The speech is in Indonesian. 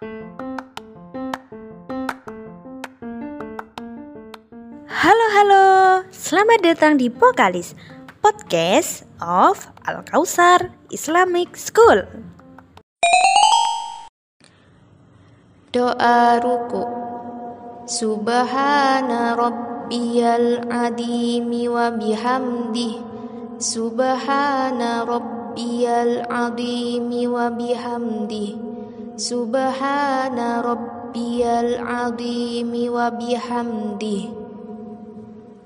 Halo halo, selamat datang di Pokalis Podcast of Al Kausar Islamic School. Doa ruku. Subhana rabbiyal adimi wa bihamdih Subhana rabbiyal adimi wa bihamdih Subhana rabbiyal adimi wa bihamdih